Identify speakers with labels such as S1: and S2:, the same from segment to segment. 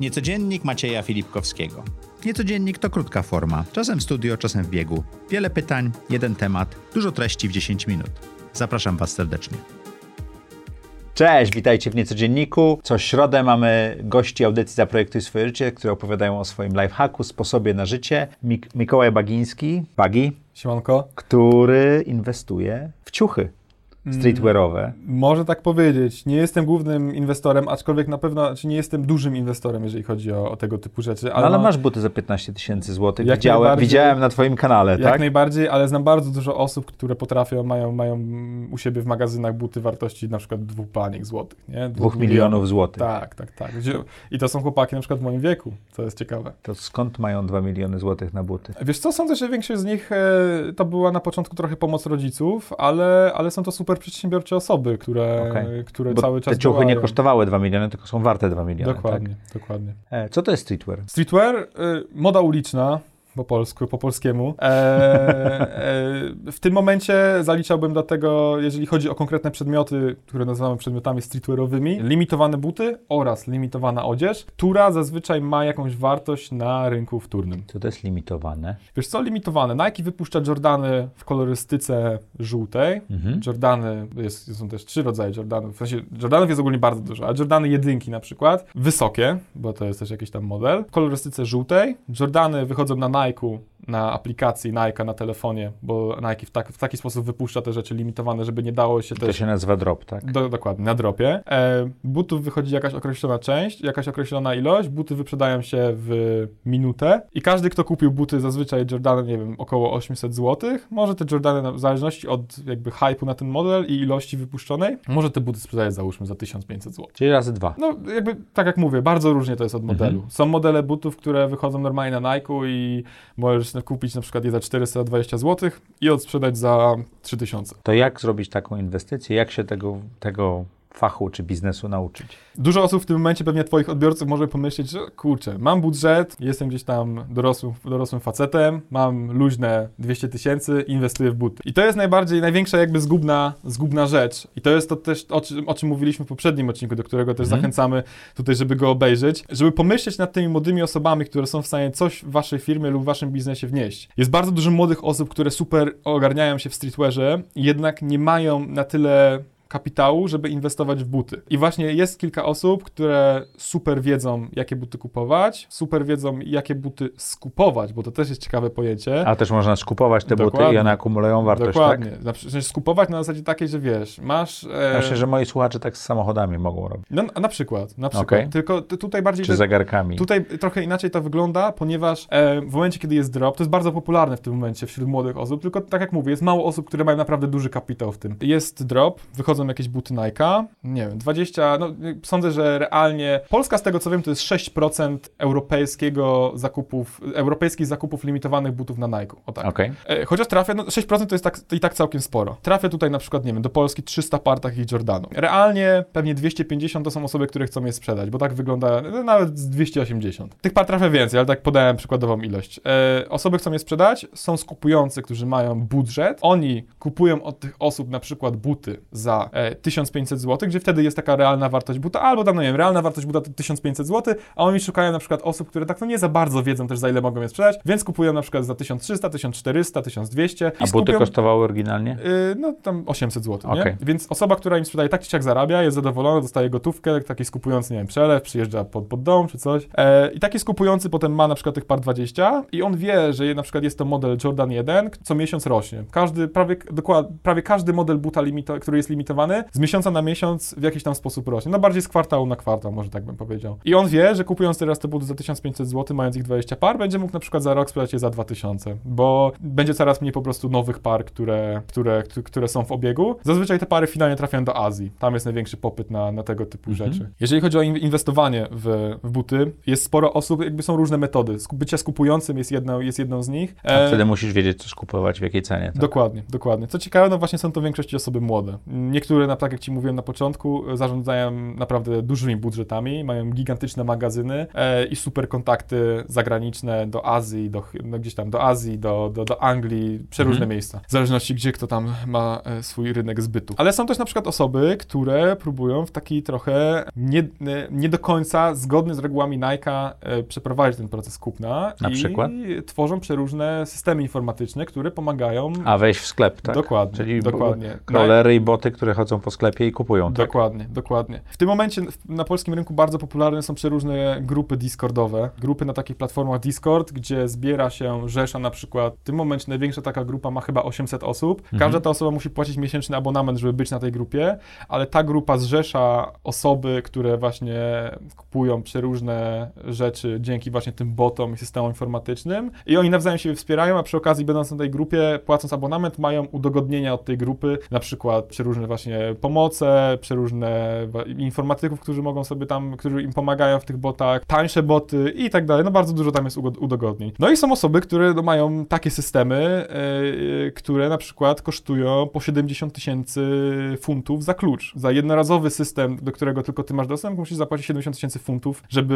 S1: Niecodziennik Macieja Filipkowskiego. Niecodziennik to krótka forma, czasem w studio, czasem w biegu. Wiele pytań, jeden temat, dużo treści w 10 minut. Zapraszam Was serdecznie. Cześć, witajcie w Niecodzienniku. Co środę mamy gości audycji Zaprojektuj swoje życie, które opowiadają o swoim lifehacku, sposobie na życie. Mik Mikołaj Bagiński, Bagi,
S2: Siemanko.
S1: który inwestuje w ciuchy streetwearowe.
S2: Może tak powiedzieć. Nie jestem głównym inwestorem, aczkolwiek na pewno, czy nie jestem dużym inwestorem, jeżeli chodzi o, o tego typu rzeczy.
S1: No, ale
S2: no,
S1: masz buty za 15 tysięcy złotych.
S2: Jak
S1: Widziałem, widziałem na Twoim kanale,
S2: Jak
S1: tak?
S2: najbardziej, ale znam bardzo dużo osób, które potrafią, mają, mają u siebie w magazynach buty wartości na przykład dwóch baniek złotych, nie?
S1: Dwóch milionów złotych.
S2: Tak, tak, tak. I to są chłopaki na przykład w moim wieku, co jest ciekawe.
S1: To skąd mają 2 miliony złotych na buty?
S2: Wiesz co, sądzę, że większość z nich e, to była na początku trochę pomoc rodziców, ale, ale są to super przedsiębiorcze osoby, które,
S1: Okej.
S2: które
S1: Bo
S2: cały czas
S1: te ciuchy nie kosztowały 2 miliony, tylko są warte 2 miliony.
S2: Dokładnie, dokładnie.
S1: Tak? E, co to jest streetwear?
S2: Streetwear, y, moda uliczna, po polsku, po polskiemu. E, e, w tym momencie zaliczałbym do tego, jeżeli chodzi o konkretne przedmioty, które nazywamy przedmiotami streetwearowymi, limitowane buty oraz limitowana odzież, która zazwyczaj ma jakąś wartość na rynku wtórnym.
S1: Co to jest limitowane?
S2: Wiesz co, limitowane. Nike wypuszcza Jordany w kolorystyce żółtej.
S1: Mhm.
S2: Jordany, jest, są też trzy rodzaje Jordanów, w sensie Jordanów jest ogólnie bardzo dużo, a Jordany jedynki na przykład, wysokie, bo to jest też jakiś tam model, w kolorystyce żółtej. Jordany wychodzą na Nike'u, na aplikacji Nike na telefonie, bo Nike w, tak, w taki sposób wypuszcza te rzeczy limitowane, żeby nie dało się
S1: To
S2: też...
S1: się nazywa drop, tak?
S2: Do, dokładnie, na dropie. E, butów wychodzi jakaś określona część, jakaś określona ilość, buty wyprzedają się w minutę i każdy, kto kupił buty zazwyczaj Jordany, nie wiem, około 800 zł, może te Jordany, na- w zależności od jakby hype'u na ten model i ilości wypuszczonej, może te buty sprzedać załóżmy za 1500 zł.
S1: Czyli razy dwa.
S2: No jakby, tak jak mówię, bardzo różnie to jest od modelu.
S1: Mhm.
S2: Są modele butów, które wychodzą normalnie na Nike'u i możesz kupić na przykład je za 420 zł i odsprzedać za 3000.
S1: To jak zrobić taką inwestycję? Jak się tego, tego fachu czy biznesu nauczyć?
S2: Dużo osób w tym momencie, pewnie Twoich odbiorców, może pomyśleć, że kurczę, mam budżet, jestem gdzieś tam dorosłym, dorosłym facetem, mam luźne 200 tysięcy, inwestuję w buty. I to jest najbardziej, największa jakby zgubna, zgubna rzecz. I to jest to też, o czym, o czym mówiliśmy w poprzednim odcinku, do którego też
S1: Mhm.
S2: zachęcamy tutaj, żeby go obejrzeć, żeby pomyśleć nad tymi młodymi osobami, które są w stanie coś w Waszej firmie lub w Waszym biznesie wnieść. Jest bardzo dużo młodych osób, które super ogarniają się w streetwearze, jednak nie mają na tyle kapitału, żeby inwestować w buty. I właśnie jest kilka osób, które super wiedzą, jakie buty kupować, super wiedzą, jakie buty skupować, bo to też jest ciekawe pojęcie.
S1: A też można skupować te buty
S2: Dokładnie.
S1: i one akumulują wartość,
S2: Dokładnie.
S1: tak?
S2: Przykład skupować na zasadzie takiej, że wiesz, masz... E,
S1: Myślę, że moi słuchacze tak z samochodami mogą robić.
S2: no, na przykład, na przykład.
S1: Okej.
S2: Tylko tutaj bardziej...
S1: Czy
S2: te-
S1: zegarkami.
S2: Tutaj trochę inaczej to wygląda, ponieważ e, w momencie, kiedy jest drop, to jest bardzo popularne w tym momencie wśród młodych osób, tylko tak jak mówię, jest mało osób, które mają naprawdę duży kapitał w tym. Jest drop, wychodzą jakieś buty Nike'a, nie wiem, 20, no sądzę, że realnie, Polska z tego co wiem, to jest 6% europejskiego zakupów, europejskich zakupów limitowanych butów na Nike, o tak.
S1: Okej.
S2: E, Chociaż trafia, no 6% to jest tak, to i tak całkiem sporo. Trafia tutaj na przykład, nie wiem, do Polski 300 par takich Jordanów. Realnie pewnie 250 to są osoby, które chcą je sprzedać, bo tak wygląda no, nawet z 280. Tych par trafia więcej, ale tak podałem przykładową ilość. E, osoby chcą je sprzedać, są skupujący, którzy mają budżet. Oni kupują od tych osób na przykład buty za 1500 zł, gdzie wtedy jest taka realna wartość buta, albo tam, no nie wiem, realna wartość buta to 1500 zł, a oni szukają na przykład osób, które tak no nie za bardzo wiedzą też za ile mogą je sprzedać, więc kupują na przykład za 1300, 1400, 1200 i
S1: A buty
S2: skupią-
S1: kosztowały oryginalnie?
S2: Yy, no tam 800 zł, nie? Więc osoba, która im sprzedaje tak czy siak zarabia, jest zadowolona, dostaje gotówkę, taki skupujący, nie wiem, przelew, przyjeżdża pod, pod dom czy coś. E, I taki skupujący potem ma na przykład tych par 20 i on wie, że je- na przykład jest to model Jordan 1, co miesiąc rośnie. Każdy, prawie, dokład, prawie każdy model buta, limito, który jest limitowany, z miesiąca na miesiąc w jakiś tam sposób rośnie. No bardziej z kwartału na kwartał, może tak bym powiedział. I on wie, że kupując teraz te buty za 1500 zł, mając ich 20 par, będzie mógł na przykład za rok sprzedać je za 2000, bo będzie coraz mniej po prostu nowych par, które, które, które, są w obiegu. Zazwyczaj te pary finalnie trafiają do Azji. Tam jest największy popyt na, na tego typu
S1: Mhm.
S2: rzeczy. Jeżeli chodzi o in- inwestowanie w, w buty, jest sporo osób, jakby są różne metody. Bycie skupującym jest jedną, jest jedną z nich.
S1: A wtedy musisz wiedzieć, co skupować, w jakiej cenie. Tak?
S2: Dokładnie, dokładnie. Co ciekawe, no właśnie są to w większości osoby młode. Niektórzy które, na, tak jak Ci mówiłem na początku, zarządzają naprawdę dużymi budżetami, mają gigantyczne magazyny e, i super kontakty zagraniczne do Azji, do, no, gdzieś tam do Azji, do, do, do Anglii, przeróżne
S1: Mhm.
S2: miejsca, w zależności gdzie kto tam ma e, swój rynek zbytu. Ale są też na przykład osoby, które próbują w taki trochę nie, e, nie do końca zgodny z regułami Nike'a e, przeprowadzić ten proces kupna
S1: Na
S2: i
S1: przykład?
S2: tworzą przeróżne systemy informatyczne, które pomagają
S1: A wejść w sklep, tak?
S2: Dokładnie,
S1: Czyli
S2: dokładnie.
S1: Crawlery i boty, które chodzą po sklepie i kupują, tak?
S2: Dokładnie, dokładnie. W tym momencie na polskim rynku bardzo popularne są przeróżne grupy Discordowe. Grupy na takich platformach Discord, gdzie zbiera się rzesza na przykład. W tym momencie największa taka grupa ma chyba 800 osób. Każda
S1: Mhm.
S2: ta osoba musi płacić miesięczny abonament, żeby być na tej grupie, ale ta grupa zrzesza osoby, które właśnie kupują przeróżne rzeczy dzięki właśnie tym botom i systemom informatycznym i oni nawzajem się wspierają, a przy okazji będąc na tej grupie, płacąc abonament, mają udogodnienia od tej grupy, na przykład przeróżne właśnie pomoce, przeróżne informatyków, którzy mogą sobie tam, którzy im pomagają w tych botach, tańsze boty i tak dalej. No bardzo dużo tam jest udogodnień. No i są osoby, które no, mają takie systemy, yy, które na przykład kosztują po 70 tysięcy funtów za klucz. Za jednorazowy system, do którego tylko ty masz dostęp, musisz zapłacić 70 tysięcy funtów, żeby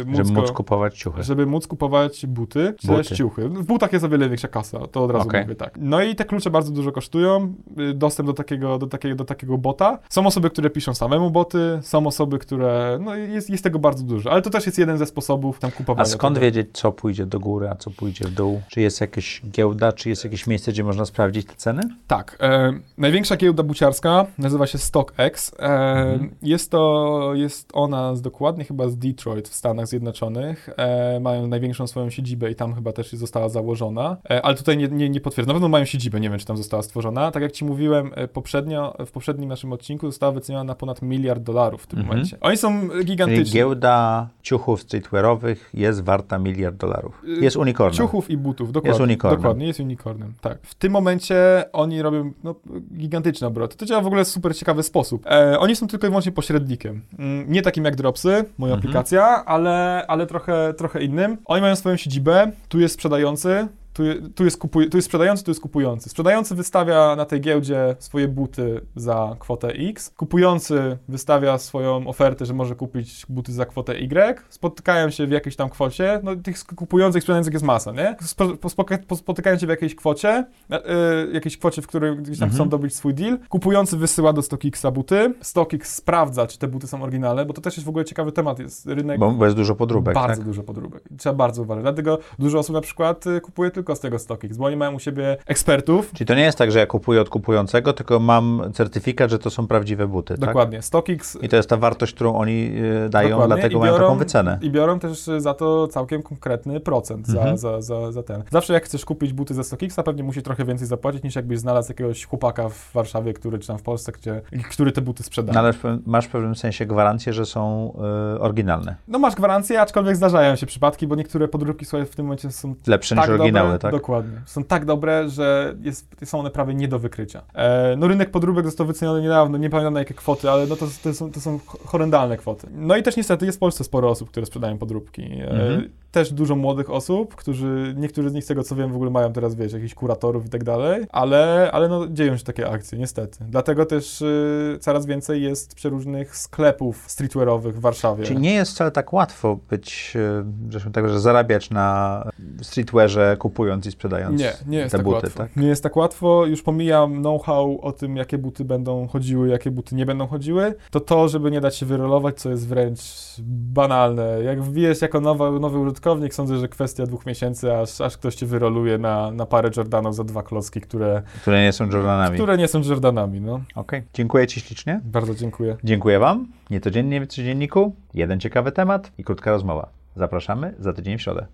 S2: yy, móc,
S1: Żeby móc kupować ciuchy.
S2: żeby móc kupować buty, czy
S1: Buty.
S2: też ciuchy. W butach jest o wiele większa kasa, to od razu
S1: Okej.
S2: mówię tak. No i te klucze bardzo dużo kosztują, y, dostęp do takiego, do, takiego, do takiego bota. Są osoby, które piszą samemu boty, są osoby, które, no jest, jest tego bardzo dużo, ale to też jest jeden ze sposobów tam kupowania.
S1: A skąd
S2: tego.
S1: wiedzieć, co pójdzie do góry, a co pójdzie w dół? Czy jest jakaś giełda, czy jest jakieś miejsce, gdzie można sprawdzić te ceny?
S2: Tak. E, największa giełda buciarska nazywa się StockX. E,
S1: Mhm.
S2: Jest to, jest ona z, dokładnie chyba z Detroit w Stanach Zjednoczonych. E, mają największą swoją siedzibę i tam chyba też została założona. E, ale tutaj nie, nie, nie potwierdzam. Na pewno mają siedzibę, nie wiem, czy tam została stworzona. Tak jak Ci mówiłem e, w poprzednim naszym odcinku została wyceniona na ponad miliard dolarów w tym
S1: Mhm.
S2: momencie. Oni są
S1: Czyli
S2: gigantyczni.
S1: giełda ciuchów streetwearowych jest warta miliard dolarów. Jest unicornem.
S2: Ciuchów i butów, dokładnie.
S1: Jest unicornem.
S2: Dokładnie, jest unicornem, tak. W tym momencie oni robią no, gigantyczne obroty. To działa w ogóle w super ciekawy sposób. E, oni są tylko i wyłącznie pośrednikiem. Mm, nie takim jak Dropsy, moja
S1: Mhm.
S2: aplikacja, ale, ale trochę, trochę innym. Oni mają swoją siedzibę, tu jest sprzedający, tu, tu, jest kupuj, tu jest sprzedający, tu jest kupujący. Sprzedający wystawia na tej giełdzie swoje buty za kwotę X. Kupujący wystawia swoją ofertę, że może kupić buty za kwotę Y. Spotykają się w jakiejś tam kwocie. No, tych kupujących sprzedających jest masa, nie? Spotykają się w jakiejś kwocie, e, jakiejś kwocie, w której gdzieś tam
S1: Mhm.
S2: chcą dobyć swój deal. Kupujący wysyła do StockXa buty. StockX sprawdza, czy te buty są oryginalne, bo to też jest w ogóle ciekawy temat. Jest rynek
S1: Bo, bo jest dużo podróbek,
S2: bardzo
S1: tak?
S2: dużo podróbek. Trzeba bardzo uważać. Dlatego dużo osób na przykład y, kupuje tylko z tego StockX, bo oni mają u siebie ekspertów.
S1: Czyli to nie jest tak, że ja kupuję od kupującego, tylko mam certyfikat, że to są prawdziwe buty, tak?
S2: Dokładnie. StockX
S1: I to jest ta wartość, którą oni e, dają,
S2: Dokładnie.
S1: dlatego
S2: I
S1: mają
S2: biorą-
S1: taką wycenę.
S2: I biorą też y, za to całkiem konkretny procent za,
S1: Mhm.
S2: za, za, za ten. Zawsze jak chcesz kupić buty ze StockXa, pewnie musi trochę więcej zapłacić, niż jakbyś znalazł jakiegoś chłopaka w Warszawie, który, czy tam w Polsce, gdzie, który te buty sprzedaje.
S1: No, ale masz w pewnym sensie gwarancję, że są e, oryginalne.
S2: No masz gwarancję, aczkolwiek zdarzają się przypadki, bo niektóre podróbki słuchaj, w tym momencie są
S1: Lepsze
S2: tak
S1: niż oryginały,
S2: dobre,
S1: tak?
S2: Dokładnie. Są tak dobre, że jest, są one prawie nie do wykrycia. E, no rynek podróbek został wyceniony niedawno, nie pamiętam na jakie kwoty, ale no to, to, są, to są horrendalne kwoty. No i też niestety jest w Polsce sporo osób, które sprzedają podróbki. E,
S1: Mhm.
S2: Też dużo młodych osób, którzy, niektórzy z nich z tego co wiem w ogóle mają teraz, wiesz, jakichś kuratorów i tak dalej, ale, ale no dzieją się takie akcje, niestety. Dlatego też y, coraz więcej jest przeróżnych sklepów streetwearowych w Warszawie.
S1: Czyli nie jest wcale tak łatwo być, e, zresztą tak, że zarabiać na streetwearze kupując i sprzedając
S2: Nie, nie jest
S1: te
S2: tak
S1: buty,
S2: łatwo.
S1: tak?
S2: Nie jest tak łatwo. Już pomijam know-how o tym, jakie buty będą chodziły, jakie buty nie będą chodziły. To to, żeby nie dać się wyrolować, co jest wręcz banalne. Jak wbijesz jako nowy, nowy użytkownik, sądzę, że kwestia dwóch miesięcy, aż, aż ktoś cię wyroluje na, na parę Jordanów za dwa klocki, które,
S1: Które nie są Jordanami.
S2: które nie są Jordanami. No.
S1: Okej, dziękuję Ci ślicznie.
S2: Bardzo dziękuję.
S1: Dziękuję Wam. Niecodziennie w codzienniku, jeden ciekawy temat i krótka rozmowa. Zapraszamy za tydzień w środę.